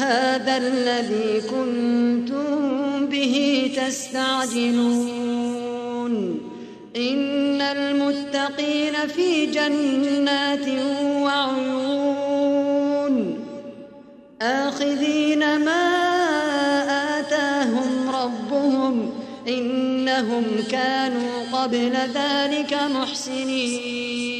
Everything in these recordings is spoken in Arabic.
هذا الذي كنتم به تستعجلون. إن المتقين في جنات وعيون. آخذين ما آتاهم ربهم. إنهم كانوا قبل ذلك محسنين.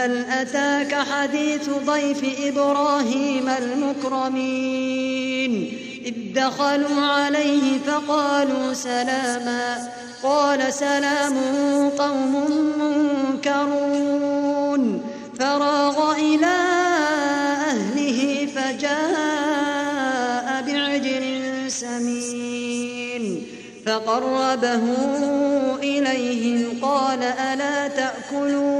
هل أتاك حديث ضيف إبراهيم المكرمين؟ إذ دخلوا عليه فقالوا سلاما قال سلام قوم منكرون. فراغ إلى أهله فجاء بعجل سمين. فقربه إليهم قال ألا تأكلون؟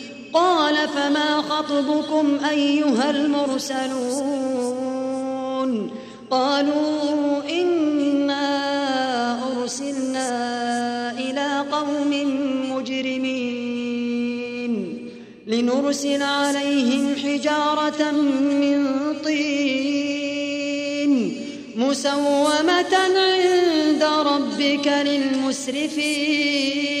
قال فما خطبكم أيها المرسلون قالوا إنا أرسلنا إلى قوم مجرمين لنرسل عليهم حجارة من طين مسومة عند ربك للمسرفين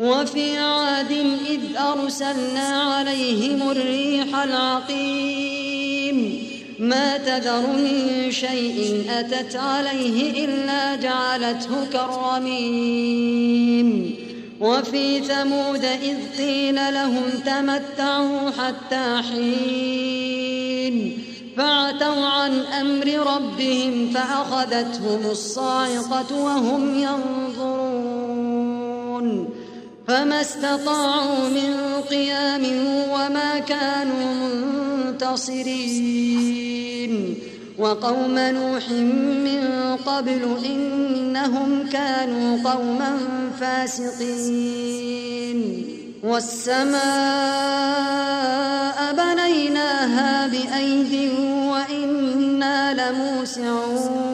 وفي عاد إذ أرسلنا عليهم الريح العقيم. ما تذر من شيء أتت عليه إلا جعلته كالرميم وفي ثمود إذ قيل لهم تمتعوا حتى حين. فعتوا عن أمر ربهم فأخذتهم الصاعقة وهم ينظرون. فما استطاعوا من قيام وما كانوا منتصرين وقوم نوح من قبل إنهم كانوا قوما فاسقين والسماء بنيناها بأيد وإنا لموسعون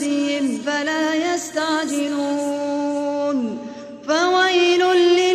بهم فلا يستعجلون. فويل لي